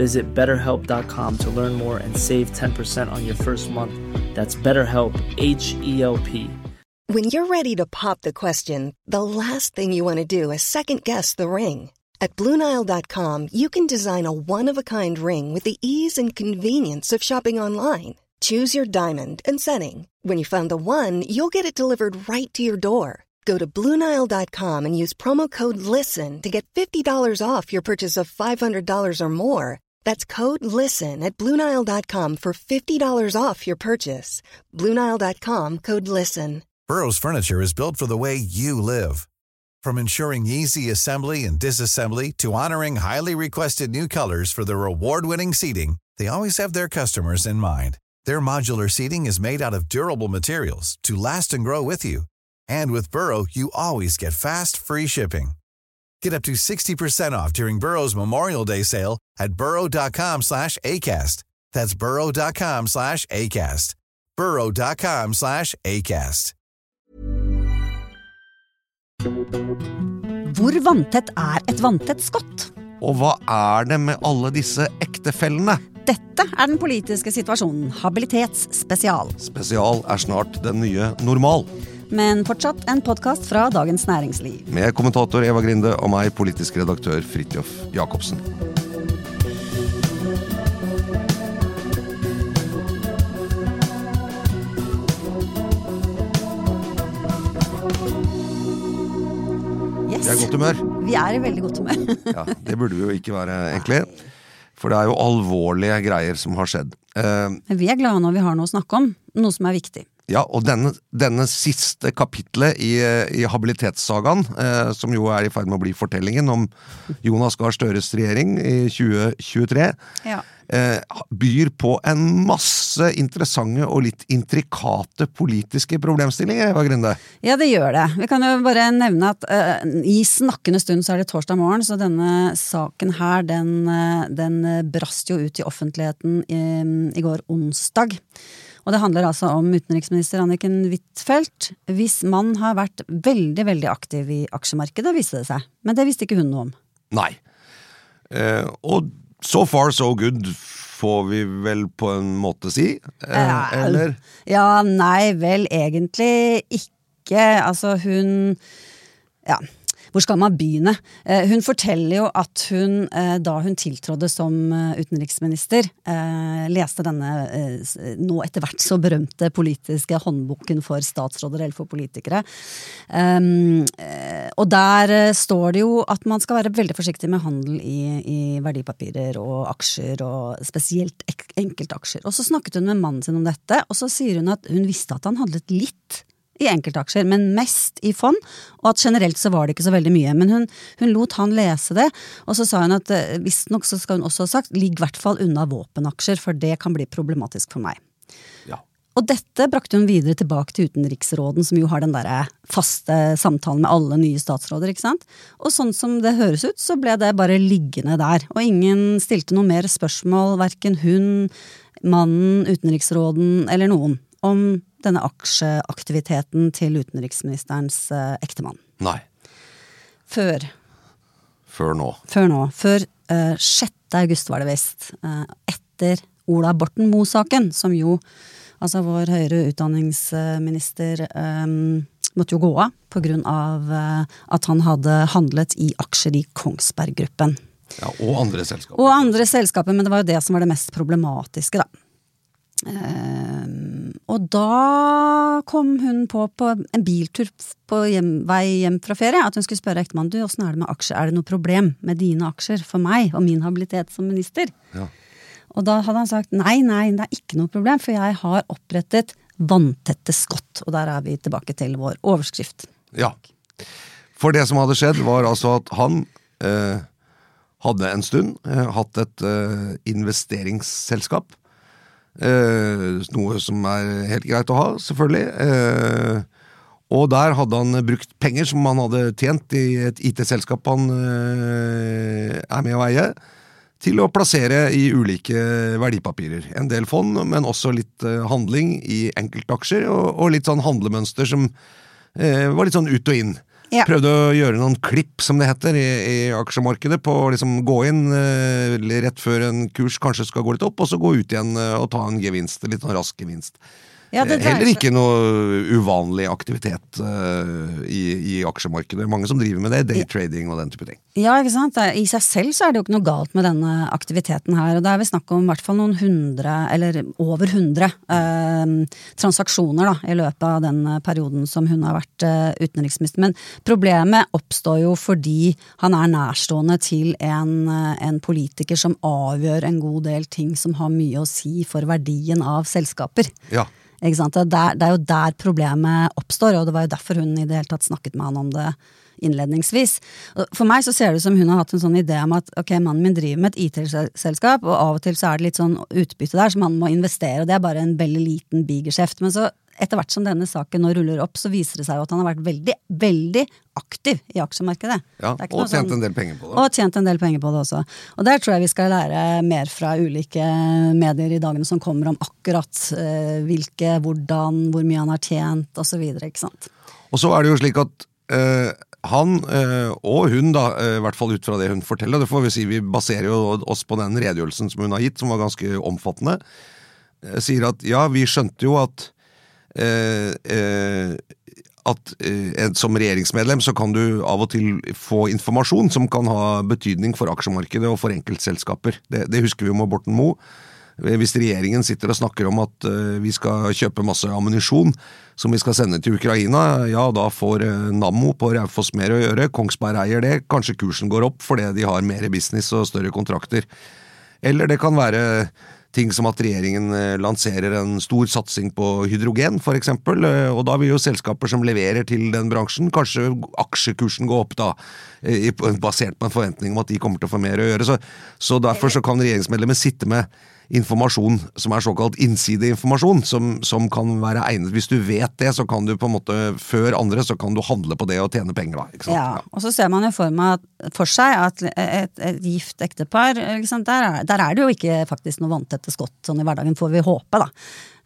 Visit betterhelp.com to learn more and save 10% on your first month. That's BetterHelp, H E L P. When you're ready to pop the question, the last thing you want to do is second guess the ring. At Bluenile.com, you can design a one of a kind ring with the ease and convenience of shopping online. Choose your diamond and setting. When you find the one, you'll get it delivered right to your door. Go to Bluenile.com and use promo code LISTEN to get $50 off your purchase of $500 or more. That's code LISTEN at Bluenile.com for $50 off your purchase. Bluenile.com code LISTEN. Burrow's furniture is built for the way you live. From ensuring easy assembly and disassembly to honoring highly requested new colors for their award-winning seating, they always have their customers in mind. Their modular seating is made out of durable materials to last and grow with you. And with Burrow, you always get fast, free shipping. Get up to 60% off during Burrow's Memorial Day sale at burrow.com slash ACAST. That's burrow.com slash ACAST. burrow.com slash ACAST. Hvor vanntett er et vanntett skott? Og hva er det med alle disse ektefellene? Dette er den politiske situasjonen. Habilitetsspesial. Spesial er snart den nye normal. Men fortsatt en podkast fra Dagens Næringsliv. Med kommentator Eva Grinde og meg, politisk redaktør Fridtjof Jacobsen. Yes. Vi er i godt humør. Vi er i veldig godt humør. Ja, Det burde vi jo ikke være, egentlig. For det er jo alvorlige greier som har skjedd. Uh, vi er glade når vi har noe å snakke om. Noe som er viktig. Ja, og denne, denne siste kapitlet i, i habilitetssagaen, eh, som jo er i ferd med å bli fortellingen om Jonas Gahr Støres regjering i 2023, Ja. eh, byr på en masse interessante og litt intrikate politiske problemstillinger, Eva Grinde. Ja, det gjør det. Vi kan jo bare nevne at eh, i snakkende stund så er det torsdag morgen, så denne saken her, den, eh, den brast jo ut i offentligheten i, i går onsdag. Og det handler altså om utenriksminister Anniken Huitfeldt. Hvis mann har vært veldig, veldig aktiv i aksjemarkedet, viste det seg. Men det visste ikke hun noe om. Nei. Eh, og so far so good, får vi vel på en måte si. Eh, eller? Ja, nei, vel egentlig ikke. Altså, hun Ja. Hvor skal man begynne? Eh, Hun forteller jo at hun, eh, da hun tiltrådde som eh, utenriksminister, leste denne nå etter hvert så berømte politiske håndboken for statsråder eller for politikere. Um, eh, Og der står det jo at man skal være veldig forsiktig med handel i, i verdipapirer og aksjer, og spesielt enkeltaksjer. Og så snakket hun med mannen sin om dette, og så sier hun at hun visste at han handlet litt i enkeltaksjer, men mest i fond, og at generelt så var det ikke så veldig mye. Men hun, hun lot han lese det, og så sa hun at eh, visstnok så skal hun også ha sagt ligg i hvert fall unna våpenaksjer, for det kan bli problematisk for meg. Ja. Og dette brakte hun videre tilbake til utenriksråden, som jo har den derre faste samtalen med alle nye statsråder, ikke sant. Og sånn som det høres ut, så ble det bare liggende der. Og ingen stilte noe mer spørsmål, verken hun, mannen, utenriksråden eller noen, om denne aksjeaktiviteten til utenriksministerens eh, ektemann. Nei. Før Før nå. før nå, før eh, 6. august var det visst, eh, etter Ola Borten Moe-saken, som jo altså vår høyere utdanningsminister eh, måtte jo gå av av eh, at han hadde handlet i aksjer i Kongsberg Gruppen. Ja, og andre selskaper. Og andre selskaper, men det var jo det som var det mest problematiske, da. Ehm, og da kom hun på på en biltur på hjem, vei hjem fra ferie at hun skulle spørre ektemannen du, åssen er det med aksjer, er det noe problem med dine aksjer for meg og min habilitet som minister? Ja. Og da hadde han sagt nei, nei, det er ikke noe problem, for jeg har opprettet vanntette skott. Og der er vi tilbake til vår overskrift. Ja. For det som hadde skjedd, var altså at han eh, hadde en stund eh, hatt et eh, investeringsselskap. Eh, noe som er helt greit å ha, selvfølgelig. Eh, og der hadde han brukt penger som han hadde tjent i et IT-selskap han eh, er med å eie, til å plassere i ulike verdipapirer. En del fond, men også litt handling i enkeltaksjer, og, og litt sånn handlemønster som var litt sånn ut og inn. Ja. Prøvde å gjøre noen klipp, som det heter, i, i aksjemarkedet. På å liksom gå inn eh, rett før en kurs kanskje skal gå litt opp, og så gå ut igjen eh, og ta en gevinst. Litt sånn rask gevinst. Ja, det Eh, Heller ikke noe uvanlig aktivitet uh, i, i aksjemarkedet. Mange som driver med det. Daytrading og den type ting. Ja, ikke sant. I seg selv så er det jo ikke noe galt med denne aktiviteten her. Og da er vi snakk om i hvert fall noen hundre, eller over hundre, uh, transaksjoner da, i løpet av den perioden som hun har vært uh, utenriksminister. Men problemet oppstår jo fordi han er nærstående til en, en politiker som avgjør en god del ting som har mye å si for verdien av selskaper. Ja. Det, er det er jo der problemet oppstår, og det var jo derfor hun i det hele tatt snakket med han om det innledningsvis. For meg så ser det ut som hun har hatt en sånn idé om at ok, mannen min driver med et IT-selskap, og av og til så er det litt sånn utbytte der som han må investere, og det er bare en veldig liten bigeskjeft. Men så etter hvert som denne saken nå ruller opp, så viser det seg jo at han har vært veldig, veldig aktiv i aksjemarkedet. Ja, og tjent sånn- en del penger på det. Og tjent en del penger på det også. Og der tror jeg vi skal lære mer fra ulike medier i dagene som kommer om akkurat eh, hvilke, hvordan, hvor mye han har tjent osv. ikke sant. Og så er det jo slik at eh, han eh, og hun, da, eh, i hvert fall ut fra det hun forteller, det får vi si, vi baserer jo oss på den redegjørelsen som hun har gitt, som var ganske omfattende, eh, sier at ja, vi skjønte jo at at eh, som regjeringsmedlem så kan du av og til få informasjon som kan ha betydning for aksjemarkedet og for enkeltselskaper. Det, det husker vi jo med Borten Moe. Hvis regjeringen sitter og snakker om at eh, vi skal kjøpe masse ammunisjon som vi skal sende til Ukraina, ja da får eh, Nammo på Raufoss mer å gjøre, Kongsberg eier det, kanskje kursen går opp fordi de har mer business og større kontrakter. Eller det kan være ting som at regjeringen eh, lanserer en stor satsing på hydrogen, for eksempel, eh, og da vil jo selskaper som leverer til den bransjen, kanskje aksjekursen gå opp da, eh, basert på en forventning om at de kommer til å få mer å gjøre. Så, så derfor så kan regjeringsmedlemmer sitte med informasjon som er såkalt innsideinformasjon, som, som kan være egnet. Hvis du vet det, så kan du på en måte, før andre, så kan du handle på det og tjene penger, da. Sant? Ja, og så ser man jo for, meg for seg at et, et gift ektepar, liksom, der, er, der er det jo ikke faktisk noe vanntette skott sånn i hverdagen, får vi håpe, da.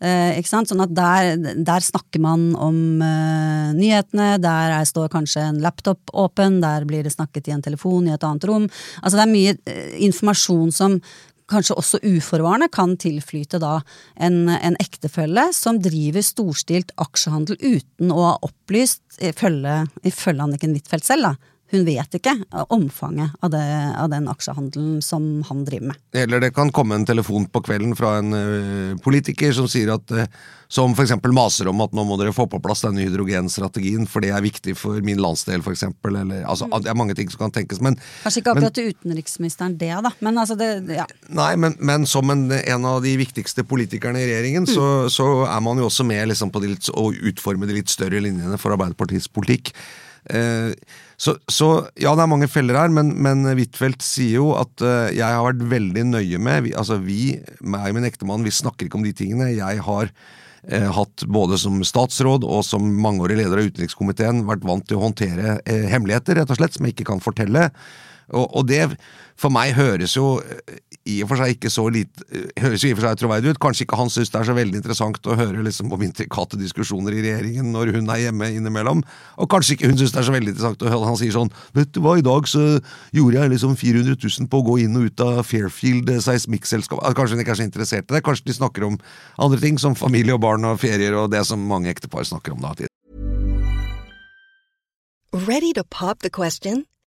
Eh, ikke sant? Sånn at der, der snakker man om eh, nyhetene, der er, står kanskje en laptop åpen, der blir det snakket i en telefon i et annet rom. Altså det er mye eh, informasjon som kanskje også uforvarende kan tilflyte da en, en ektefelle som driver storstilt aksjehandel uten å ha opplyst, ifølge, ifølge Anniken Huitfeldt selv, da. Hun vet ikke omfanget av, det, av den aksjehandelen som han driver med. Eller det kan komme en telefon på kvelden fra en eh, politiker som sier at eh, som eksempel maser om at nå må dere få på plass denne hydrogenstrategien, for det er viktig for min landsdel, eksempel. Eller, altså, Det er mange ting som kan tenkes, men Kanskje ikke akkurat men, utenriksministeren det, da, men altså det, ja. Nei, men, men som en, en av de viktigste politikerne i regjeringen, så, så er man jo også med liksom, på å utforme de litt større linjene for Arbeiderpartiets politikk. Eh, så, så ja, det er mange feller her, men, men Huitfeldt sier jo at eh, jeg har vært veldig nøye med vi, Altså vi, meg og min ektemann, vi snakker ikke om de tingene. Jeg har eh, hatt både som statsråd og som mangeårig leder av utenrikskomiteen vært vant til å håndtere eh, hemmeligheter, rett og slett, som jeg ikke kan fortelle. Og, og det for meg høres jo eh, i og for seg ikke så lite eh, Høres jo i og for seg troverdig ut. Kanskje ikke han syns det er så veldig interessant å høre liksom om intrikate diskusjoner i regjeringen når hun er hjemme innimellom. Og kanskje ikke hun syns det er så veldig interessant å høre han sier sånn Vet du hva, i dag så gjorde jeg liksom 400 000 på å gå inn og ut av Fairfield eh, seismikkselskap. Kanskje hun ikke er så interessert i det. Kanskje de snakker om andre ting, som familie og barn og ferier og det som mange ektepar snakker om da. Ready to pop the question?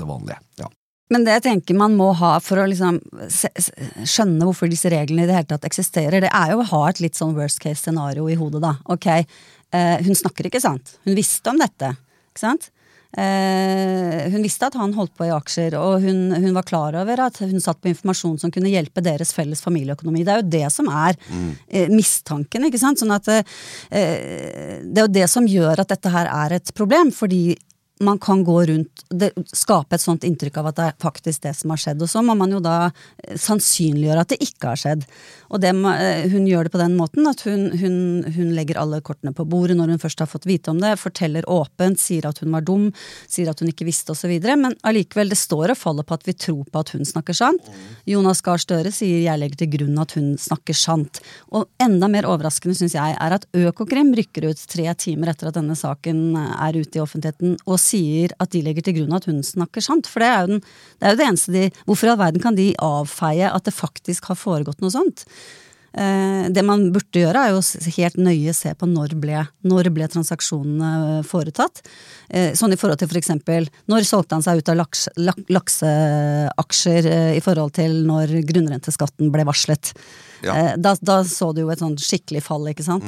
Det vanlige. Ja. Men det jeg tenker man må ha for å liksom skjønne hvorfor disse reglene i det hele tatt eksisterer, det er jo å ha et litt sånn worst case scenario i hodet, da. Ok, eh, hun snakker ikke sant. Hun visste om dette, ikke sant? Eh, hun visste at han holdt på i aksjer, og hun, hun var klar over at hun satt på informasjon som kunne hjelpe deres felles familieøkonomi. Det er jo det som er eh, mistanken, ikke sant. Sånn at eh, det er jo det som gjør at dette her er et problem, fordi man kan gå rundt det, Skape et sånt inntrykk av at det er faktisk det som har skjedd. Og så må man jo da eh, sannsynliggjøre at det ikke har skjedd. Og det, eh, hun gjør det på den måten at hun, hun, hun legger alle kortene på bordet når hun først har fått vite om det, forteller åpent, sier at hun var dum, sier at hun ikke visste osv. Men allikevel, det står og faller på at vi tror på at hun snakker sant. Jonas Gahr Støre sier 'jeg legger til grunn at hun snakker sant'. Og enda mer overraskende syns jeg er at Økokrim rykker ut tre timer etter at denne saken er ute i offentligheten og at de legger til grunn at hun snakker sant. For det er jo, den, det, er jo det eneste de Hvorfor i all verden kan de avfeie at det faktisk har foregått noe sånt? Eh, det man burde gjøre, er jo helt nøye se på når ble, når ble transaksjonene eh, foretatt. Eh, sånn i forhold til for eksempel når solgte han seg ut av laks, lakseaksjer i forhold til når grunnrenteskatten ble varslet. Ja. Eh, da, da så du jo et sånn skikkelig fall, ikke sant.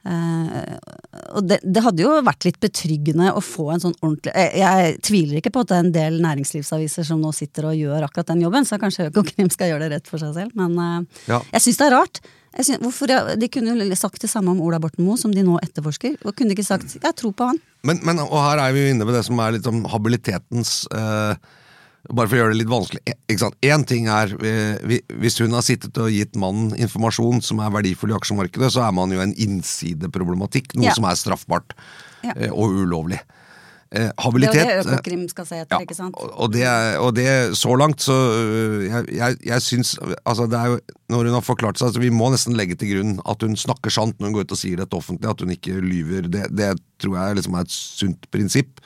Eh, og det, det hadde jo vært litt betryggende å få en sånn ordentlig jeg, jeg tviler ikke på at det er en del næringslivsaviser som nå sitter og gjør akkurat den jobben, så kanskje Økokrim skal gjøre det rett for seg selv, men uh, Ja. jeg syns det er rart. Jeg synes, hvorfor, de kunne jo sagt det samme om Ola Borten Moe, som de nå etterforsker. Og kunne de ikke sagt 'jeg tror på han'? Men, men, og her er vi jo inne på det som er litt om habilitetens eh, Bare for å gjøre det litt vanskelig. Én ting er eh, Hvis hun har sittet og gitt mannen informasjon som er verdifull i aksjemarkedet, så er man jo en innsideproblematikk, noe Ja. som er straffbart Ja. eh, og ulovlig. Eh, Det habilitet er jo det Økokrim skal se etter, ja, ikke sant? og- det, og det så langt, så jeg, jeg, jeg syns Altså, det er jo Når hun har forklart seg, altså, vi må nesten legge til grunn at hun snakker sant når hun går ut og sier dette offentlig, at hun ikke lyver. Det, det tror jeg liksom er et sunt prinsipp.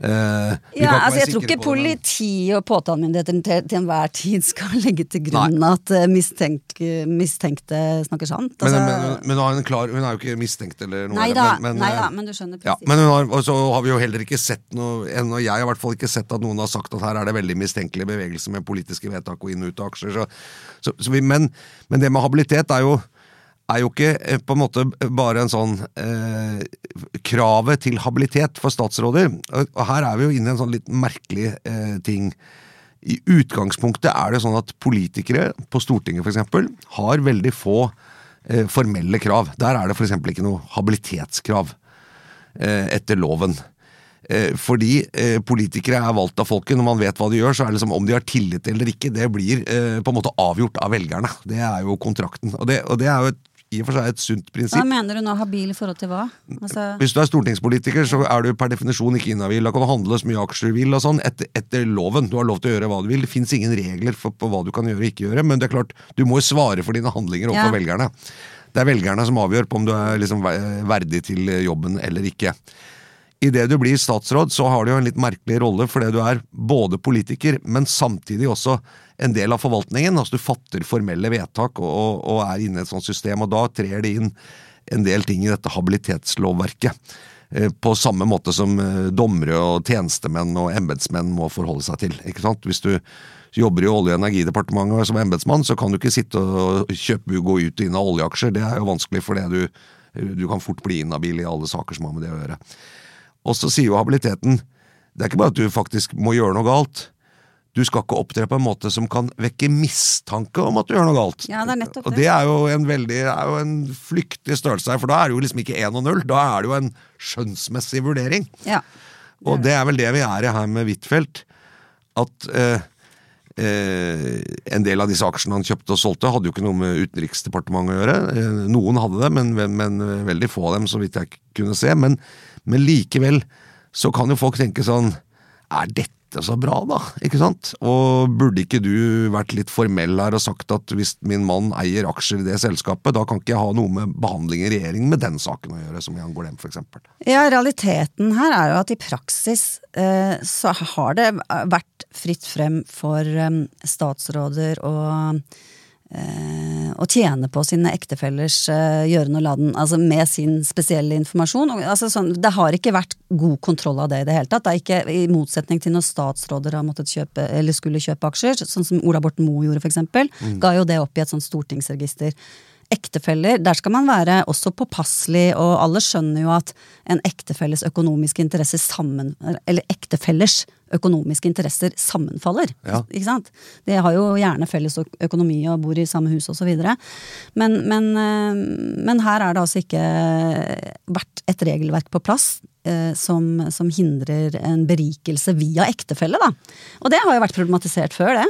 Eh, Ja, altså Jeg tror ikke politiet politi og påtalemyndigheten til, til enhver tid skal legge til grunn at eh, mistenk, mistenkte snakker sant. Men, men, men, men hun, en klar, hun er jo ikke mistenkt eller noe. nei da, men, men, nei eh, men du skjønner Ja, men har, og så har vi jo heller ikke sett noe ennå Jeg har i hvert fall ikke sett at noen har sagt at her er det veldig mistenkelige bevegelser med politiske vedtak og inn og ut av aksjer. Så, så, så vi, men, men det med habilitet er jo, er jo ikke eh, på en måte bare en sånn eh, Kravet til habilitet for statsråder. Og, her er vi jo inne i en sånn litt merkelig eh, ting. I utgangspunktet er det sånn at politikere på Stortinget eksempel, har veldig få eh, formelle krav. Der er det f.eks. ikke noe habilitetskrav eh, etter loven. Eh, fordi politikere er valgt av folket, når man vet hva de gjør, så er det liksom om de har tillit eller ikke, det blir på en måte avgjort av velgerne. Det er jo kontrakten. Og det, og det er jo et, i og for seg et sunt prinsipp. Hva mener du nå, habil i forhold til hva? Altså, Hvis du er stortingspolitiker, så er du per definisjon ikke inhabil. Da kan du handle så mye aksjer du vil og sånn, etter, etter loven. Du har lov til å gjøre hva du vil. Det fins ingen regler for, på hva du kan gjøre og ikke gjøre, men det er klart, du må jo svare for dine handlinger overfor Ja. velgerne. Det er velgerne som avgjør på om du er liksom verdig til jobben eller ikke. Idet du blir statsråd, så har du jo en litt merkelig rolle fordi du er både politiker, men samtidig også en del av forvaltningen. Altså du fatter formelle vedtak og, og, og er inne i et sånt system, og da trer det inn en del ting i dette habilitetslovverket. Eh, På samme måte som eh, dommere og tjenestemenn og embetsmenn må forholde seg til. ikke sant? Hvis du jobber i Olje- og energidepartementet som embetsmann, så kan du ikke sitte og kjøpe, gå ut og inn av oljeaksjer. Det er jo vanskelig, fordi du, du kan fort bli inhabil i alle saker som har med det å gjøre. Og så sier jo habiliteten det er ikke bare at du faktisk må gjøre noe galt. Du skal ikke opptre på en måte som kan vekke mistanke om at du gjør noe galt. Ja, det er nettopp Og det. det er jo en veldig, er jo en flyktig størrelse her, for da er det jo liksom ikke 1 og 0. Da er det jo en skjønnsmessig vurdering. Ja. Og det er vel det vi er i her med Huitfeldt. At eh, eh, en del av disse aksjene han kjøpte og solgte, hadde jo ikke noe med Utenriksdepartementet å gjøre. Eh, noen hadde det, men, men, men veldig få av dem, så vidt jeg kunne se. Men, men likevel så kan jo folk tenke sånn Er dette så bra, da? Ikke sant? Og burde ikke du vært litt formell her og sagt at hvis min mann eier aksjer i det selskapet, da kan ikke jeg ha noe med behandling i regjeringen med den saken å gjøre, som Golem for eksempel. Ja, realiteten her er jo at i praksis eh, så har det vært fritt frem for eh, statsråder å eh, å tjene på sine ektefellers eh, gjøren og laden, altså med sin spesielle informasjon. Altså sånn, det har ikke vært god kontroll av det i det hele tatt. Det er ikke, I motsetning til når statsråder har måttet kjøpe, eller skulle kjøpe aksjer, sånn som Ola Borten Moe gjorde for eksempel, ga jo det opp i et sånt stortingsregister ektefeller, der skal man være også påpasselig, og alle skjønner jo at en ektefelles økonomiske interesser sammen Eller ektefellers økonomiske interesser sammenfaller. Ja. Ikke sant? De har jo gjerne felles økonomi og bor i samme hus osv. Men, men, men her er det altså ikke vært et regelverk på plass. Som, som hindrer en berikelse via ektefelle, da. Og det har jo vært problematisert før, det.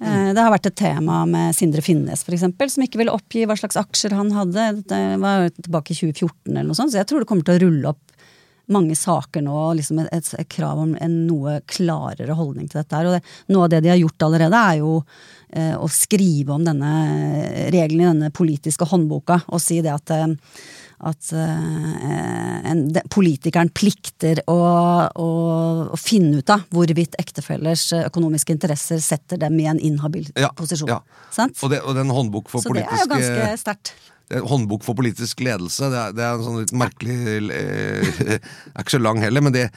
Eh, Det har vært et tema med Sindre Finnes eksempel, som ikke ville oppgi hva slags aksjer han hadde. Det var tilbake i 2014 eller noe sånt, så jeg tror det kommer til å rulle opp mange saker nå, og liksom et, et, krav om en noe klarere holdning til dette. og det, Noe av det de har gjort allerede, er jo eh, å skrive om denne regelen i denne politiske håndboka, og si det at eh, at eh, en, de, politikeren plikter å, å, å finne ut av hvorvidt ektefellers eh, økonomiske interesser setter dem i en inhabil Ja, posisjon. ja. Og, det, og den håndbok for Så det er jo ganske sterkt. er håndbok for politisk ledelse, det er, det er en sånn litt merkelig eh, er ikke så lang heller, men det,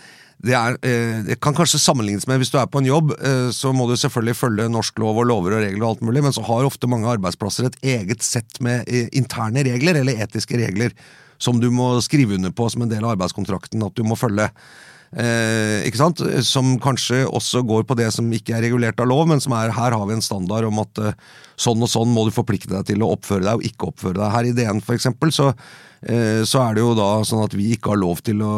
det, er, eh, det kan kanskje sammenlignes med hvis du er på en jobb, eh, så må du selvfølgelig følge norsk lov og lover og regler og alt mulig, men så har ofte mange arbeidsplasser et eget sett med eh, interne regler, eller etiske regler, som du må skrive under på som en del av arbeidskontrakten at du må følge. Eh, ikke sant? Som kanskje også går på det som ikke er regulert av lov, men som er her har vi en standard om at sånn og sånn må du forplikte deg til å oppføre deg og ikke oppføre deg. Her i DN for eksempel, så, så er det jo da sånn at vi ikke har lov til å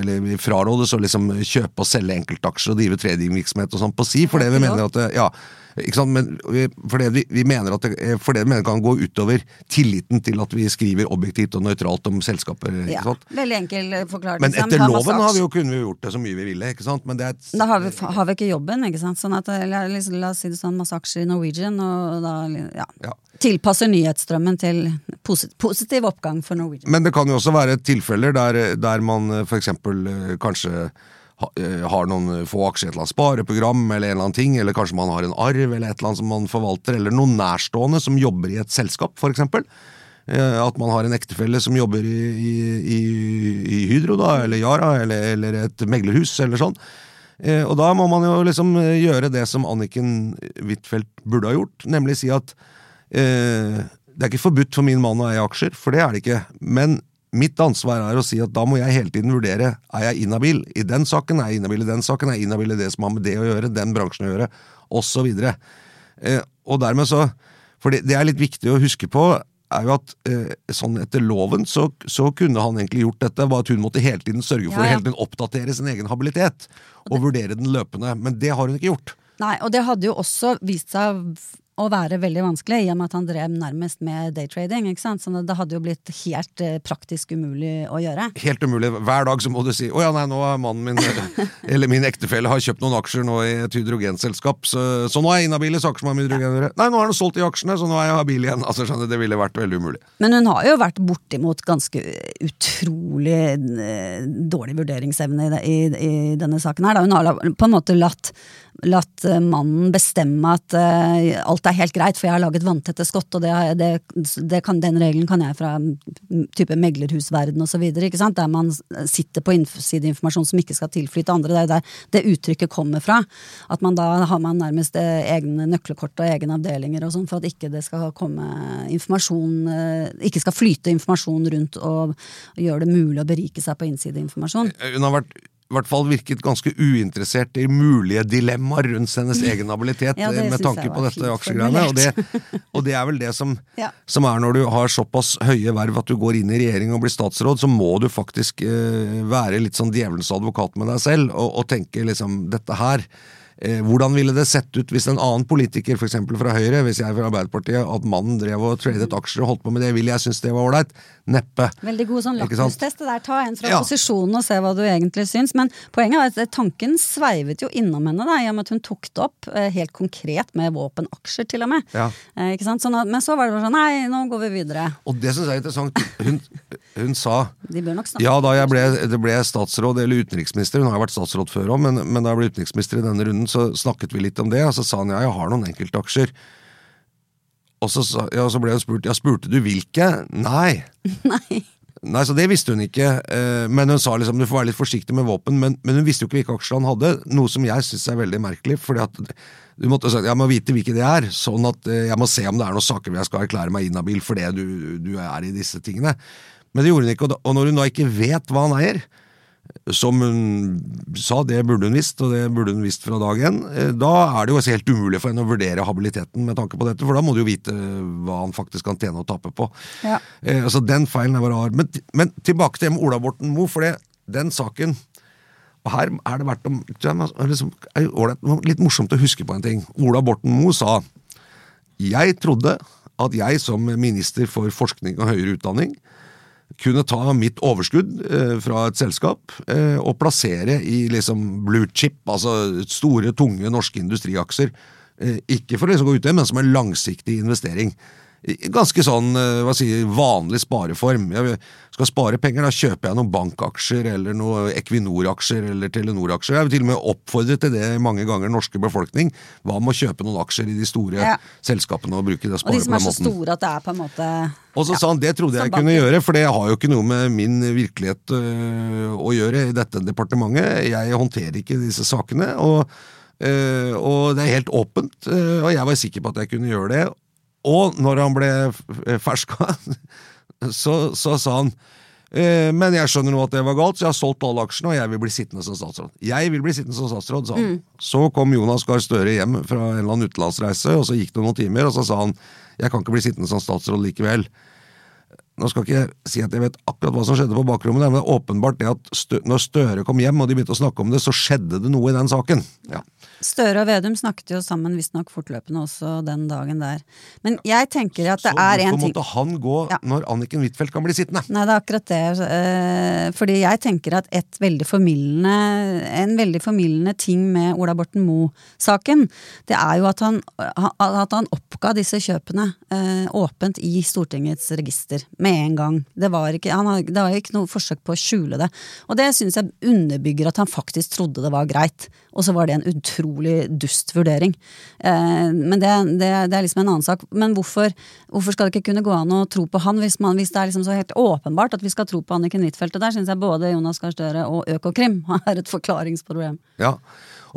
Eller vi frarådes å liksom kjøpe og selge enkeltaksjer og drive tradingvirksomhet og sånn på si, fordi vi mener at det, ja, ikke sant? Men fordi vi, vi mener at det, eh, fordi vi mener kan gå utover tilliten til at vi skriver objektivt og nøytralt om selskaper. ikke Ja, sant? veldig enkel eh, forklaring. Men etter loven har vi jo, kunne vi gjort det så mye vi ville. ikke sant? Men det er et, Da har vi, har vi ikke jobben, ikke sant. Sånn at, eller, la, la oss si det sånn, masse aksjer i Norwegian, og da ja, Ja. Tilpasser nyhetsstrømmen til posit positiv oppgang for Norwegian. Men det kan jo også være tilfeller der, der man f.eks. eh, kanskje eh, har noen få aksjer i et eller annet spareprogram, eller en eller annen ting, eller kanskje man har en arv eller et eller annet som man forvalter, eller noen nærstående som jobber i et selskap, eksempel. Eh, At man har en ektefelle som jobber i, i, i, Hydro, da, eller Yara, eller, eller et meglerhus, eller sånn. Og da må man jo liksom gjøre det som Anniken Huitfeldt burde ha gjort, nemlig si at det er ikke forbudt for min mann å eie aksjer, for det er det ikke. Men mitt ansvar er å si at da må jeg hele tiden vurdere er jeg inhabil i den saken, er jeg inhabil i den saken, er jeg inhabil i det som har med det å gjøre, den bransjen å gjøre, osv. Eh, og dermed så For det, det er litt viktig å huske på, er jo at eh, sånn etter loven så, så kunne han egentlig gjort dette, bare at hun måtte hele tiden sørge for Ja, ja. å hele tiden oppdatere sin egen habilitet. Og vurdere den løpende. Men det har hun ikke gjort. Nei, og det hadde jo også vist seg å være veldig vanskelig, i og med at han drev nærmest med daytrading. ikke sant? Så det hadde jo blitt helt eh, praktisk umulig å gjøre. Helt umulig. Hver dag så må du si 'Å ja, nei, nå har mannen min eller min ektefelle har kjøpt noen aksjer nå i et hydrogenselskap, så, så nå er jeg inhabil i saker som har med hydrogen å gjøre'. Nei, nå har han solgt de aksjene, så nå er jeg habil igjen. Altså, skjønner Det ville vært veldig umulig. Men hun har jo vært bortimot ganske utrolig eh, dårlig vurderingsevne i, i, i denne saken her. Da. Hun har på en måte latt latt eh, mannen bestemme at uh, alt er helt greit, for jeg har laget vanntette skott, og det, det, det kan, den regelen kan jeg fra type meglerhusverden osv., der man sitter på innsideinformasjon som ikke skal tilflyte andre. Det er der det uttrykket kommer fra. At man da har man nærmest eh, egne nøkkelkort og egne avdelinger og sånn, for at ikke det skal komme informasjon Ikke skal flyte informasjon rundt og, og gjøre det mulig å berike seg på innsideinformasjon. Hun har vært i hvert fall virket ganske uinteressert i mulige dilemmaer rundt hennes egen habilitet Ja, eh, med tanke på dette aksjegreiene. Og det, og det er vel det som, Ja. som er når du har såpass høye verv at du går inn i regjering og blir statsråd, så må du faktisk eh, være litt sånn djevelens advokat med deg selv og, og tenke liksom dette her. Eh, hvordan ville det sett ut hvis en annen politiker, f.eks. fra Høyre, hvis jeg er fra Arbeiderpartiet, at mannen drev og tradet aksjer og holdt på med det, ville jeg synes det var ålreit? Neppe. Veldig god sånn lakmustest. det der. Ta en fra Ja. posisjonen og se hva du egentlig syns. Men poenget er at tanken sveivet jo innom henne, da, i og med at hun tok det opp eh, helt konkret med våpenaksjer, til og med. Ja. Eh? Sånn at, men så var det bare sånn nei, nå går vi videre. Og det syns jeg er interessant. Hun, hun sa De bør nok snakke. Ja, da jeg ble, det ble statsråd eller utenriksminister, hun har jo vært statsråd før òg, men, men da jeg ble utenriksminister i denne runden, så snakket vi litt om det, og så sa han ja, jeg har noen enkeltaksjer. Og så, ja, så ble hun spurt ja, spurte du hvilke? Nei. Nei. Nei, så Det visste hun ikke, eh, men hun sa liksom du får være litt forsiktig med våpen. Men, men hun visste jo ikke hvilke aksjer han hadde, noe som jeg syns er veldig merkelig. fordi at du måtte si Jeg må vite hvilke det er, sånn at eh, jeg må se om det er noen saker hvor jeg skal erklære meg inhabil fordi du, du er i disse tingene. Men det gjorde hun ikke, og når hun da ikke vet hva han eier, som hun sa, det burde hun visst, og det burde hun visst fra dag én. eh, Da er det jo helt umulig for henne å vurdere habiliteten med tanke på dette, for da må du jo vite hva han faktisk kan tjene og tape på. Ja. Eh, altså Den feilen er bare rar. Men, men tilbake til Ola Borten Moe, for det, den saken og Her er det verdt å liksom, Litt morsomt å huske på en ting. Ola Borten Moe sa Jeg trodde at jeg som minister for forskning og høyere utdanning kunne ta mitt overskudd eh, fra et selskap eh, og plassere i liksom blue chip, altså store, tunge norske industriaksjer. Eh, ikke for å liksom gå ut det, men som en langsiktig investering. Ganske sånn eh, hva sier, vanlig spareform. Jeg skal spare penger, da kjøper jeg noen bankaksjer eller noen Equinor-aksjer eller Telenor-aksjer. Jeg vil til og med oppfordre til det mange ganger norske befolkning. Hva med å kjøpe noen aksjer i de store Ja. selskapene og bruke det og Og de som er så måten? store at det er på en måte Og så sa han det trodde jeg kunne gjøre, for det har jo ikke noe med min virkelighet øh, å gjøre i dette departementet. Jeg håndterer ikke disse sakene, og, Uh, og det er helt åpent. uh, og jeg var sikker på at jeg kunne gjøre det. Og når han ble f- ferska, så, så sa han «Eh, men jeg skjønner nå at det var galt, så jeg har solgt alle aksjene, og jeg vil bli sittende som statsråd. Jeg vil bli sittende som statsråd, sa han. Så kom Jonas Gahr Støre hjem fra en eller annen utenlandsreise, og så gikk det noen timer, og så sa han jeg kan ikke bli sittende som statsråd likevel. Nå skal ikke jeg si at jeg vet akkurat hva som skjedde på bakrommet, men det er åpenbart det at Stø når Støre kom hjem og de begynte å snakke om det, så skjedde det noe i den saken. Ja. Støre og Vedum snakket jo sammen visstnok fortløpende også den dagen der. Men jeg tenker at det Så er en hvorfor ting måtte han gå Ja. når Anniken Huitfeldt kan bli sittende? Nei, det er akkurat det. eh, Fordi jeg tenker at et veldig en veldig formildende ting med Ola Borten Moe-saken, det er jo at han, at han oppga disse kjøpene eh, åpent i Stortingets register med en gang. Det var ikke, har, det var ikke noe forsøk på å skjule det. Og det syns jeg underbygger at han faktisk trodde det var greit. Og så var det en utrolig dust vurdering. Eh, men det, det, det er liksom en annen sak. Men hvorfor, hvorfor skal det ikke kunne gå an å tro på han, hvis, man, hvis det er liksom så helt åpenbart at vi skal tro på Anniken Huitfeldt? Og der syns jeg både Jonas Gahr Støre og Økokrim har et forklaringsproblem. Ja,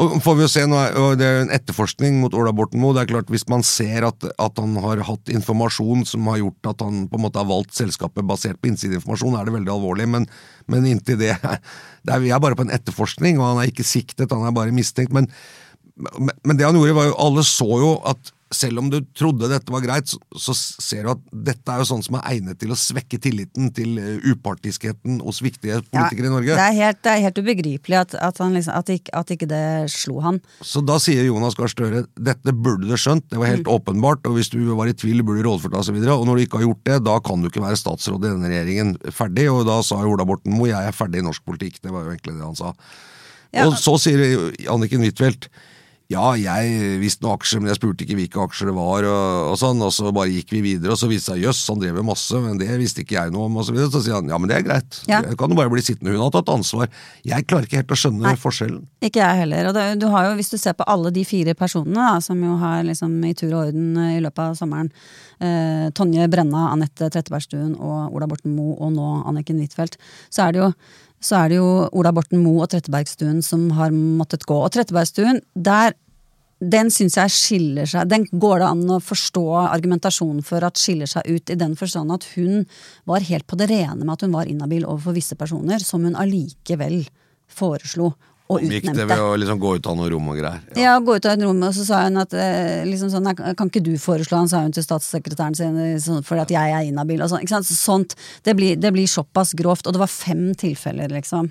og får vi jo se nå, Det er jo en etterforskning mot Ola Borten Moe. Det er klart Hvis man ser at, at han har hatt informasjon som har gjort at han på en måte har valgt selskapet basert på innsideinformasjon, er det veldig alvorlig. Men, men inntil det, det er, Vi er bare på en etterforskning, og han er ikke siktet, han er bare mistenkt. Men, men, men det han gjorde, var jo Alle så jo at selv om du trodde dette var greit, så, så ser du at dette er jo sånn som er egnet til å svekke tilliten til eh, upartiskheten hos viktige politikere i Norge. Det er helt, det er helt ubegripelig at, at, han liksom, at, ikke, at ikke det slo han. Så da sier Jonas Gahr Støre dette burde du skjønt, det var helt åpenbart, og hvis du var i tvil, burde du rådført deg osv. Og, og når du ikke har gjort det, da kan du ikke være statsråd i denne regjeringen. Ferdig. Og da sa Ola Borten Moe jeg er ferdig i norsk politikk. Det var jo egentlig det han sa. Ja. Og så sier Anniken Huitfeldt ja, jeg visste noen aksjer, men jeg spurte ikke hvilke aksjer det var, og, og sånn, og så bare gikk vi videre, og så viste det seg jøss, han drev med masse, men det visste ikke jeg noe om, og så videre. Så sier han ja, men det er greit, Ja. jeg kan jo bare bli sittende, hun har tatt ansvar. Jeg klarer ikke helt å skjønne Nei. forskjellen. Ikke jeg heller. Og det, du har jo, hvis du ser på alle de fire personene da, som jo har liksom i tur og orden eh, i løpet av sommeren eh, Tonje Brenna, Anette Trettebergstuen og Ola Borten Moe og nå Anniken Huitfeldt, så er det jo så er det jo Ola Borten Moe og Trettebergstuen som har måttet gå. Og Trettebergstuen, der den syns jeg skiller seg Den går det an å forstå argumentasjonen for at skiller seg ut i den forstand at hun var helt på det rene med at hun var inhabil overfor visse personer, som hun allikevel foreslo og Gikk det ved å liksom gå ut av noe rom og greier. Ja, gå ut av et rom, og så sa hun at eh, liksom sånn, Kan ikke du foreslå han, sa hun til statssekretæren sin, eh, sånn, fordi at jeg er inhabil og sånn. Sånt. Det blir, det blir såpass grovt. Og det var fem tilfeller, liksom.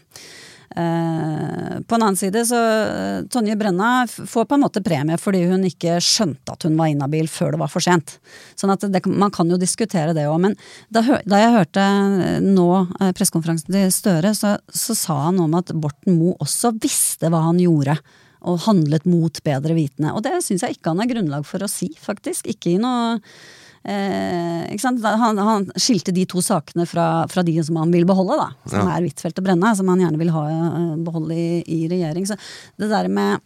På en annen side så eh, Tonje Brenna får på en måte premie fordi hun ikke skjønte at hun var inhabil før det var for sent. Sånn at det, man kan jo diskutere det òg. Men da, da jeg hørte eh, nå eh, pressekonferansen til Støre, så, så sa han om at Borten Moe også visste hva han gjorde. Og handlet mot bedre vitende. Og det syns jeg ikke han har grunnlag for å si, faktisk. Ikke i noe Eh? Han, han skilte de to sakene fra, fra de som han vil beholde, da. Som Ja. er Huitfeldt og Brenna, som han gjerne vil ha, eh, beholde i, i regjering. Så det der med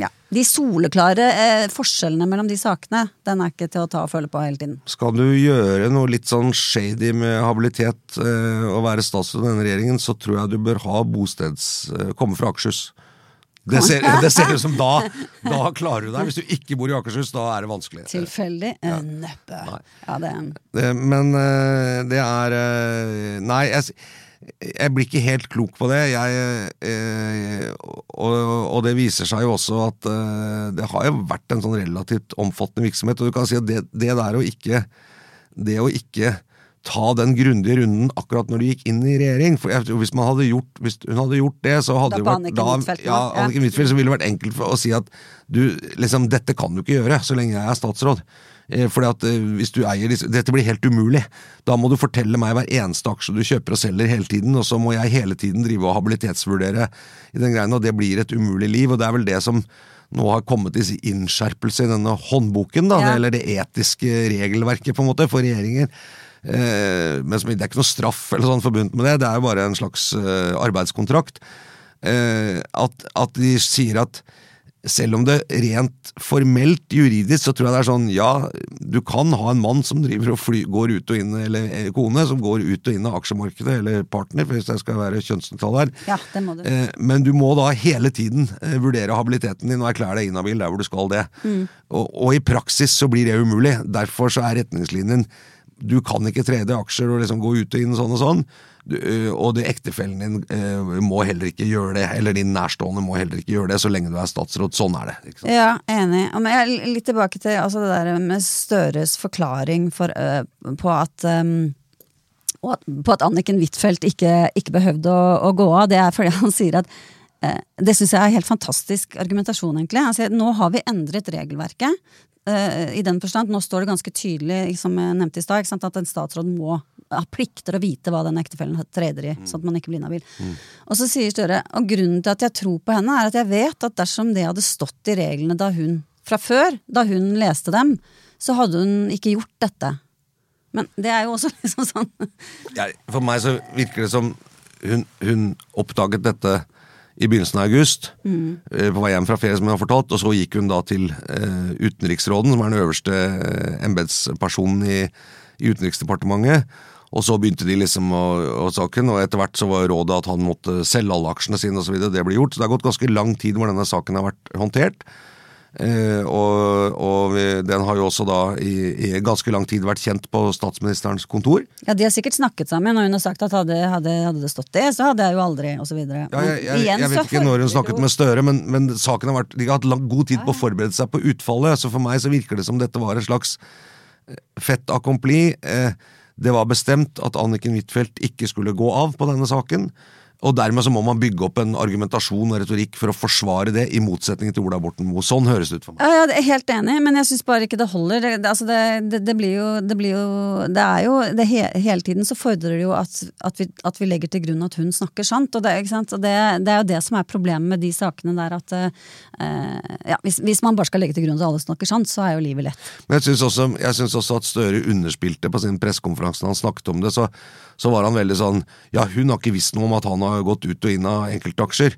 ja, de soleklare eh, forskjellene mellom de sakene, den er ikke til å ta og føle på hele tiden. Skal du gjøre noe litt sånn shady med habilitet eh, og være statsråd i denne regjeringen, så tror jeg du bør ha bosteds... Komme fra Akershus. Det ser, det ser ut som da Da klarer du deg. Hvis du ikke bor i Akershus, da er det vanskelig. Tilfeldig? Ja. Neppe. Ja, det Det, men eh, det er eh, Nei, jeg, jeg blir ikke helt klok på det. Jeg, eh, og, og det viser seg jo også at eh, det har jo vært en sånn relativt omfattende virksomhet. Og du kan si at det, det der å ikke Det å ikke ta den grundige runden akkurat når du gikk inn i regjering. For jeg, hvis, man hadde gjort, hvis hun hadde gjort det, så hadde det vært Huitfeldt ja. Anniken Huitfeldt, så ville det vært enkelt å si at du, liksom, dette kan du ikke gjøre så lenge jeg er statsråd. Eh, Fordi at eh, hvis du eier Dette blir helt umulig. Da må du fortelle meg hver eneste aksje du kjøper og selger hele tiden, og så må jeg hele tiden drive og habilitetsvurdere i den greien, og det blir et umulig liv. Og det er vel det som nå har kommet i innskjerpelse i denne håndboken, da, Ja. eller det etiske regelverket på en måte for regjeringer. Eh, men som, det er ikke noe straff eller sånn forbundet med det, det er jo bare en slags eh, arbeidskontrakt. Eh, at, at de sier at selv om det rent formelt juridisk, så tror jeg det er sånn ja, du kan ha en mann som driver og fly, går ut og inn, eller kone som går ut og inn av aksjemarkedet, eller partner, hvis jeg skal være kjønnsnøytral her. Ja, det må du. Eh, Men du må da hele tiden vurdere habiliteten din og erklære deg inhabil der hvor du skal det. Og, og i praksis så blir det umulig. Derfor så er retningslinjen du kan ikke trede aksjer og liksom gå ut og inn sånn og sånn. Du, eh, og det ektefellen din uh, må heller ikke gjøre det, eller din nærstående må heller ikke gjøre det, så lenge du er statsråd. Sånn er det. Ja, enig. Og jeg er litt tilbake til altså det der med Støres forklaring for, uh, på at um, på at Anniken Huitfeldt ikke, ikke behøvde å, å gå av. Det er fordi han sier at Det syns jeg er helt fantastisk argumentasjon, egentlig. Altså, nå har vi endret regelverket. eh, I den forstand, Nå står det ganske tydelig, som jeg nevnte i stad, at en statsråd må ha plikter å vite hva den ektefellen treder i, sånn at man ikke blir mm. Og så sier Støre og grunnen til at jeg tror på henne, er at jeg vet at dersom det hadde stått i reglene da hun fra før, da hun leste dem, så hadde hun ikke gjort dette. Men det er jo også liksom sånn ja, For meg så virker det som hun, hun oppdaget dette i begynnelsen av august, mm. på vei hjem fra ferie, som hun har fortalt, og så gikk hun da til eh, utenriksråden, som er den øverste eh, embetspersonen i, i Utenriksdepartementet. Og så begynte de liksom å, å saken, og etter hvert så var rådet at han måtte selge alle aksjene sine osv. Det ble gjort. Så det har gått ganske lang tid hvor denne saken har vært håndtert. Eh, og, og den har jo også da i, i ganske lang tid vært kjent på statsministerens kontor. Ja, de har sikkert snakket sammen, og hun har sagt at hadde, hadde, hadde det stått det, så hadde jeg jo aldri, videre. Ja, jeg, jeg, jeg vet ikke når hun snakket med Støre, men, men saken har vært, de har hatt lang, god tid på å forberede seg på utfallet. Så for meg så virker det som dette var en slags Fett fait accompli. Eh, Det var bestemt at Anniken Huitfeldt ikke skulle gå av på denne saken. Og dermed så må man bygge opp en argumentasjon og retorikk for å forsvare det, i motsetning til Ola Borten Moe. Sånn høres det ut for meg. Ja, det er helt enig, men jeg syns bare ikke det holder. Det, det, altså det, det, det, blir jo, det blir jo Det er jo det he, Hele tiden så fordrer det jo at, at, vi, at, vi, legger til grunn at hun snakker sant. Og det, og det, er jo det som er problemet med de sakene der at uh, ja, hvis, hvis, man bare skal legge til grunn at alle snakker sant, så er jo livet lett. Men jeg syns også, også, at Støre underspilte på sin pressekonferanse når han snakket om det. så så var han veldig sånn Ja, hun har ikke visst noe om at han har gått ut og inn av enkeltaksjer.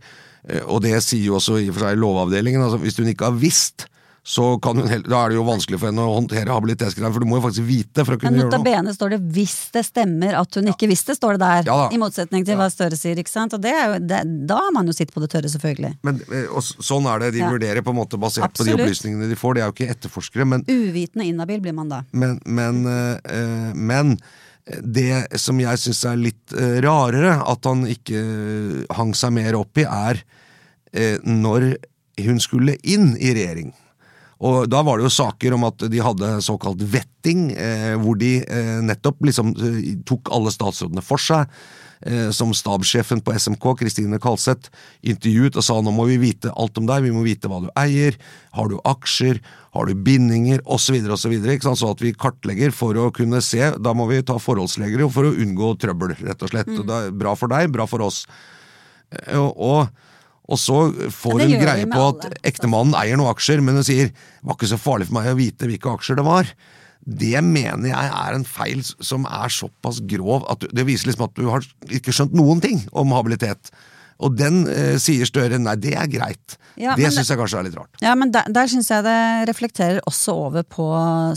Eh, og det sier jo også i og for seg Lovavdelingen. altså Hvis hun ikke har visst, så kan hun, da er det jo vanskelig for henne å håndtere habilitetsgreiene, for du må jo faktisk vite for å kunne Men gjøre noe. Notabene står det 'hvis det stemmer at hun ikke visste', står det der. Ja, I motsetning til hva Støre sier, ikke sant. Og det er jo, det, da har man jo sitt på det tørre, selvfølgelig. Men eh, og Sånn er det, de ja. vurderer på en måte basert Absolutt. på de opplysningene de får, de er jo ikke etterforskere, men Uvitende inhabil blir man da. Men, men, øh, men det som jeg syns er litt uh, rarere, at han ikke uh, hang seg mer opp i, er uh, når hun skulle inn i regjering. Og Da var det jo saker om at de hadde såkalt vetting, hvor de nettopp liksom tok alle statsrådene for seg. Eh, som stabssjefen på SMK, Kristine Kalseth, intervjuet og sa nå må vi vite alt om deg, vi må vite hva du eier, har du aksjer, har du bindinger, osv., osv. Så, så at vi kartlegger for å kunne se. Da må vi ta forholdslegere for å unngå trøbbel, rett og slett. Mm. Det er bra for deg, bra for oss. Eh, og, og og så får hun greie på at ektemannen eier noen aksjer, men hun sier det var ikke så farlig for meg å vite hvilke aksjer det var. Det mener jeg er en feil som er såpass grov at det viser liksom at du har ikke skjønt noen ting om habilitet. Og den eh, sier Støre nei, det er greit. Ja, det syns jeg kanskje er litt rart. Ja, men Der, der syns jeg det reflekterer også over på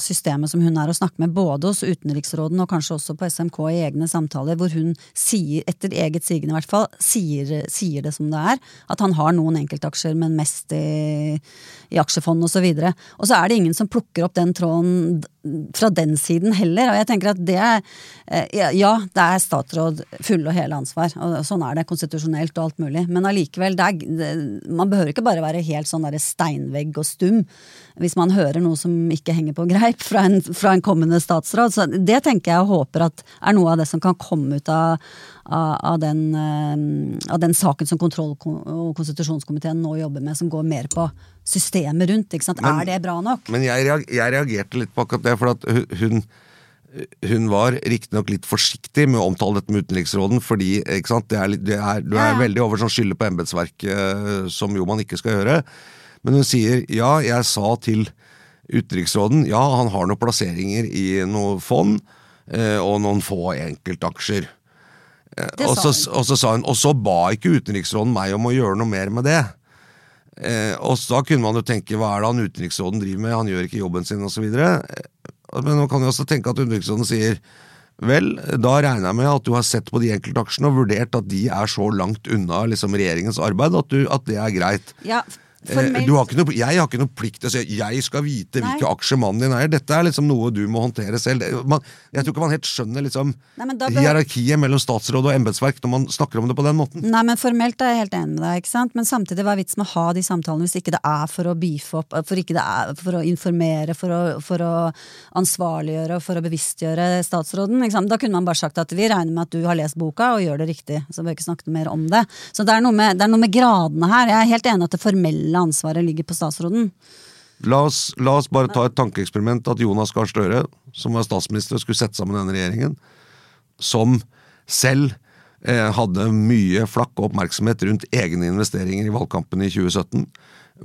systemet som hun er å snakke med, både hos utenriksråden og kanskje også på SMK i egne samtaler, hvor hun sier, etter eget sigende i hvert fall, sier, sier, det som det er. At han har noen enkeltaksjer, men mest i, i aksjefond osv. Og, så og så er det ingen som plukker opp den tråden fra den siden heller. Og jeg tenker at det er eh, Ja, det er statsråd fulle og hele ansvar. og Sånn er det konstitusjonelt og alt mulig. Men allikevel, man behøver ikke bare være helt sånn der steinvegg og stum hvis man hører noe som ikke henger på greip fra en, fra en kommende statsråd. Så det tenker jeg og håper at er noe av det som kan komme ut av, av, av, den, eh, av den, saken som kontroll- og konstitusjonskomiteen nå jobber med, som går mer på systemet rundt. Men, er det bra nok? Men jeg, jeg reagerte litt på akkurat det, for at hun hun var riktignok litt forsiktig med å omtale dette med utenriksråden, fordi er, det er, du er veldig over sånn skylde på embetsverket, eh, som jo man ikke skal gjøre. Men hun sier ja, jeg sa til utenriksråden ja, han har noen plasseringer i noe fond eh, og noen få enkeltaksjer. Eh, og, så, og, så, sa hun, og så ba ikke utenriksråden meg om å gjøre noe mer med det. Eh, og da kunne man jo tenke hva er det han utenriksråden driver med, han gjør ikke jobben sin osv. Men man kan jo også tenke at utenriksråden sier Vel, da regner jeg med at du har sett på de enkeltaksjene og vurdert at de er så langt unna liksom, regjeringens arbeid at, du, at det er greit. Ja, har noe, jeg har ikke noe plikt til å si jeg skal vite Nei. hvilke aksjer mannen din eier. Dette er liksom noe du må håndtere selv. Man, jeg tror ikke man helt skjønner liksom Nei, hierarkiet mellom statsråd og embetsverk når man snakker om det på den måten. Nei, men Formelt er jeg helt enig med deg, ikke sant? men samtidig hva er vitsen med å ha de samtalene hvis ikke det er for å beefe opp, for, ikke det er for å informere, for å, for å ansvarliggjøre og for å bevisstgjøre statsråden? Da kunne man bare sagt at vi regner med at du har lest boka og gjør det riktig. Så bør vi ikke snakke mer om det. Så det er noe med, det er noe med gradene her. Jeg er helt enig at det formelle hele ansvaret ligger på statsråden. La oss, la oss bare ta et tankeeksperiment at Jonas Gahr Støre, som var statsminister skulle sette sammen denne regjeringen, som selv eh, hadde mye flakk og oppmerksomhet rundt egne investeringer i valgkampen i 2017.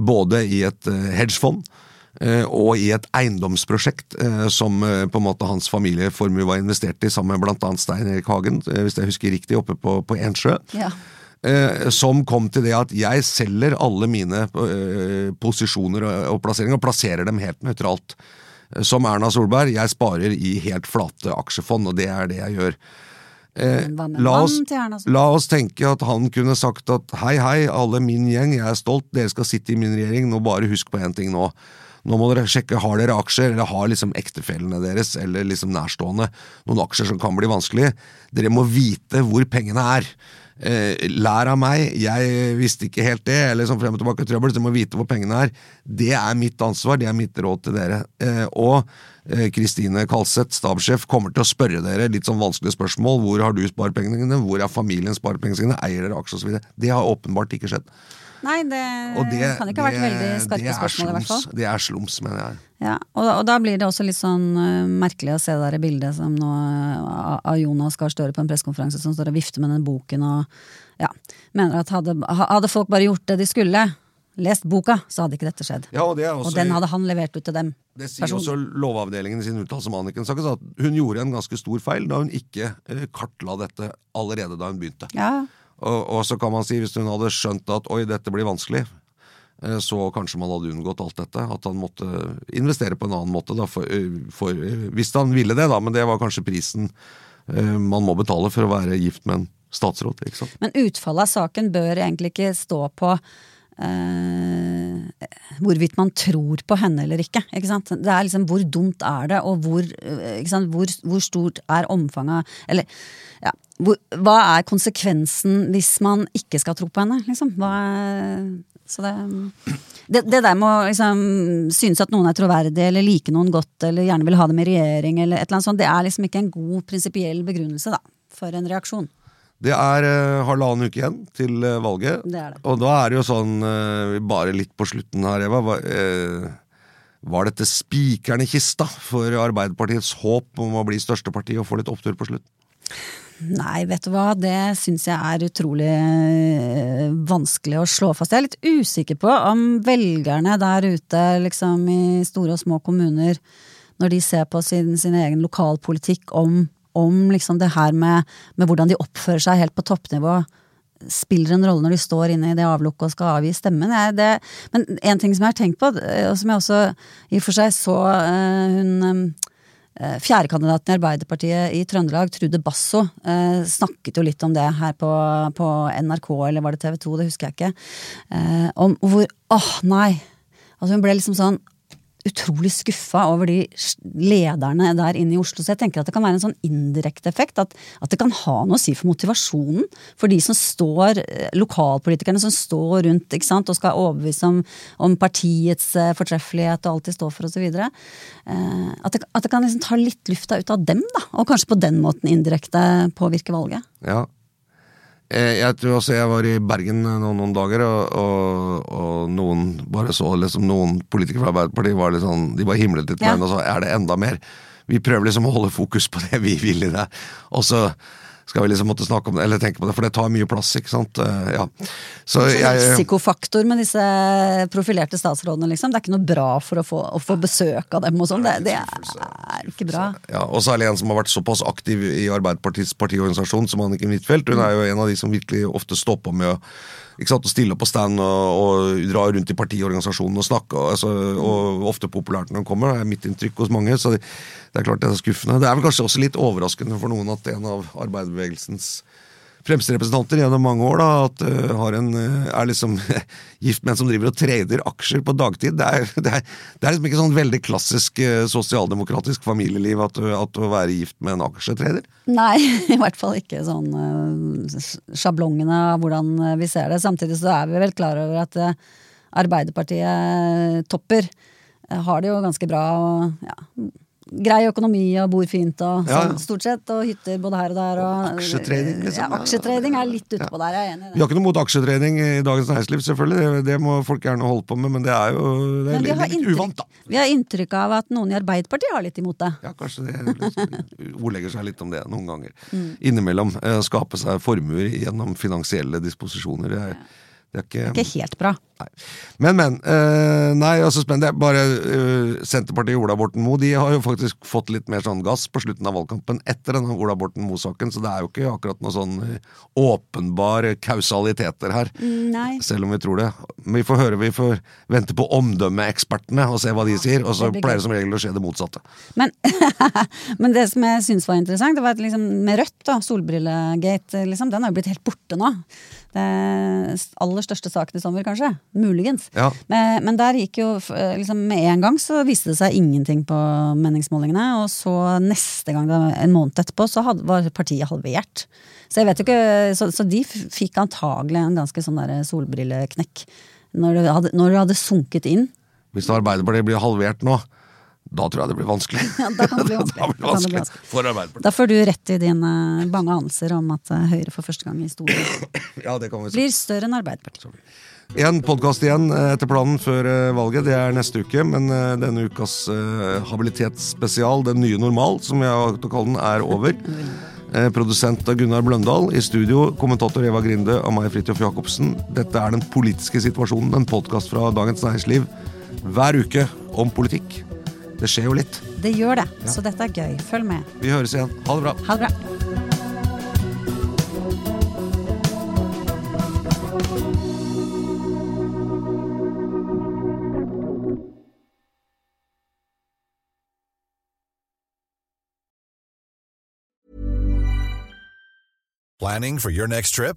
Både i et eh, hedgefond eh, og i et eiendomsprosjekt eh, som eh, på en måte hans familieformue var investert i sammen med bl.a. Stein Erik Hagen, eh, hvis jeg husker riktig, oppe på, på Ensjø. Ja eh, som kom til det at jeg selger alle mine eh, posisjoner og, plasseringer, og plasserer dem helt nøytralt. Eh, som Erna Solberg, jeg sparer i helt flate aksjefond, og det er det jeg gjør. Eh, la, oss, la, oss, tenke at han kunne sagt at hei, hei, alle min gjeng, jeg er stolt, dere skal sitte i min regjering, nå bare husk på én ting nå. Nå må dere sjekke har dere aksjer, eller har liksom ektefellene deres eller liksom nærstående noen aksjer som kan bli vanskelig. Dere må vite hvor pengene er lær av meg, jeg visste ikke helt det, eller sånn frem og tilbake trøbbel, så du må vite hvor pengene er. Det er mitt ansvar, det er mitt råd til dere. Eh, og eh, Kristine Kalseth, stabssjef, kommer til å spørre dere litt sånn vanskelige spørsmål. Hvor har du sparepengene dine? Hvor er familien sparepengene sine? Eier dere aksjer osv.? Det har åpenbart ikke skjedd. Nei, det, det, kan ikke ha vært det- veldig skarpe det spørsmål, i hvert fall. Det er slums, mener jeg. Ja, og, og da blir det også litt sånn uh, merkelig å se det der bildet som nå uh, av- Jonas Gahr Støre på en pressekonferanse som står og vifter med den boken og ja, mener at hadde, hadde folk bare gjort det de skulle, lest boka, så hadde ikke dette skjedd. Ja, og, det er og den hadde han levert ut til dem. Det sier personlig. også Lovavdelingen i sin uttalelse om Anniken Saken, at hun gjorde en ganske stor feil da hun ikke eh, kartla dette allerede da hun begynte. Ja, Og, og så kan man si, hvis hun hadde skjønt at oi, dette blir vanskelig, eh, så kanskje man hadde unngått alt dette. At han måtte investere på en annen måte, da, for, eh, for, eh, hvis han ville det, da. Men det var kanskje prisen man må betale for å være gift med en statsråd. ikke sant? Men utfallet av saken bør egentlig ikke stå på eh, hvorvidt man tror på henne eller ikke. ikke? Det er liksom hvor dumt er det, og hvor, eh? Hvor, hvor stort er omfanget Eller ja, hvor, hva er konsekvensen hvis man ikke skal tro på henne, liksom? Hva er, så det, det, det der med å liksom, synes at noen er troverdig, eller like noen godt, eller gjerne vil ha dem i regjering, eller et eller annet sånt, det er liksom ikke en god prinsipiell begrunnelse da, for en reaksjon. Det er uh, halvannen uke igjen til uh, valget. Det det. Og da er det jo sånn, uh, bare litt på slutten her, Eva Var, var dette spikeren i kista for Arbeiderpartiets håp om å bli største parti og få litt opptur på slutten? Nei, vet du hva, det syns jeg er utrolig vanskelig å slå fast. Jeg er litt usikker på om velgerne der ute, liksom i store og små kommuner, når de ser på sin, sin egen lokalpolitikk om, om liksom det her med, med hvordan de oppfører seg helt på toppnivå, spiller en rolle når de står inne i det avlukket og skal avgi stemmen. Jeg, det, men en ting som jeg har tenkt på, eh, og som jeg også i og for seg så uh, hun eh, Fjerdekandidaten i Arbeiderpartiet i Trøndelag, Trude Basso, eh, snakket jo litt om det her på, på NRK, eller var det TV 2, det husker jeg ikke. Om hvor Åh, nei! Altså Hun ble liksom sånn utrolig skuffa over de lederne der inne i Oslo. Så jeg tenker at det kan være en sånn indirekte effekt. At, at det kan ha noe å si for motivasjonen. For de som står, eh, lokalpolitikerne som står rundt ikke sant, og skal overbevise om, om partiets eh, fortreffelighet og alt de står for osv. Eh, at, at det kan liksom ta litt lufta ut av dem, da. Og kanskje på den måten indirekte påvirke valget. Ja. Eh, Jeg tror også jeg var i Bergen noen, noen dager, og, og, og noen bare så liksom Noen politikere fra Arbeiderpartiet var litt sånn De bare himlet litt med Ja. og sa er det enda mer? Vi prøver liksom å holde fokus på det vi vil i det. Og så skal vi liksom måtte snakke om det, eller tenke på det, for det tar mye plass, ikke sant. Eh, Ja. Så jeg Risikofaktor med disse profilerte statsrådene, liksom. Det er ikke noe bra for å få, å få besøk av dem og sånn. Det, det er ikke bra. Ja, og særlig en som har vært såpass aktiv i Arbeiderpartiets partiorganisasjon som Anniken Huitfeldt. Hun er jo en av de som virkelig ofte står på med å ikke sant, å stille opp på stand og, og dra rundt i partiorganisasjonen og snakke. Og, altså, og ofte populært når hun kommer, det er mitt inntrykk hos mange. Så det, det er klart det er skuffende. Det er vel kanskje også litt overraskende for noen at en av arbeiderbevegelsens fremste representanter gjennom mange år da, at uh, en, uh, er liksom gift med en som driver og trader aksjer på dagtid. Det er, det er, det er liksom ikke sånn veldig klassisk uh, sosialdemokratisk familieliv at, at å være gift med en aksjetrader. Nei, i hvert fall ikke sånn sjablongene av hvordan vi ser det. Samtidig så er vi vel klar over at Arbeiderpartiet topper har det jo ganske bra og ja, grei økonomi og bor fint og Ja, ja. sånn stort sett, og hytter både her og der. Og, aksjetrading, liksom. Ja, aksjetrading er litt utpå der, jeg er enig i Vi har ikke noe mot aksjetrading i Dagens Næringsliv, selvfølgelig. Det, det må folk gjerne holde på med, men det er jo det er litt, inntrykk, uvant, da. vi har inntrykk av at noen i Arbeiderpartiet har litt imot det. Ja, kanskje det ordlegger seg litt om det noen ganger. Mm. Innimellom eh, skape seg formuer gjennom finansielle disposisjoner. Det er, det er ikke Ikke helt bra. Nei. Men, men. Uh, nei, altså spennende. Er Bare uh, Senterpartiet og Ola Borten Moe de har jo faktisk fått litt mer sånn gass på slutten av valgkampen etter denne Ola Borten Moe-saken, så det er jo ikke akkurat noen sånn åpenbare kausaliteter her. Nei. Selv om vi tror det. Vi får høre, vi får vente på omdømmeekspertene og se hva de sier, og så det pleier det som regel å skje det motsatte. Men, men det som jeg syns var interessant, det var at liksom med Rødt, da, solbrillegate, liksom, den har jo blitt helt borte nå. Det aller største saken i sommer, kanskje. Muligens. Ja. Men, men der gikk jo liksom med en gang så viste det seg ingenting på meningsmålingene. Og så neste gang, en måned etterpå, så hadde, var partiet halvert. Så jeg vet jo ikke, så, så de fikk antagelig en ganske sånn solbrilleknekk. Når det, hadde, når det hadde sunket inn. Hvis Arbeiderpartiet blir halvert nå, Da tror jeg det blir vanskelig. Ja, da kan det bli vanskelig. Da blir det Da det vanskelig vanskelig. for Arbeiderpartiet. Da får du rett i dine bange anelser om at eh, Høyre for første gang i historien Ja, det kan vi blir større enn Arbeiderpartiet. En podkast igjen eh, etter planen før eh, valget. Det er neste uke. Men denne ukas habilitetsspesial, Den nye normal, som jeg har valgt å kalle den, er over. Eh, Produsent av Gunnar Bløndal. I studio kommentator Eva Grinde og meg, Fridtjof Jacobsen. Dette er Den politiske situasjonen, en podkast fra Dagens Næringsliv hver uke om politikk. Det skjer jo litt. Det gjør det, så dette er gøy. Følg med. Vi høres igjen. Ha det bra. Ha det bra. Planning for your next trip?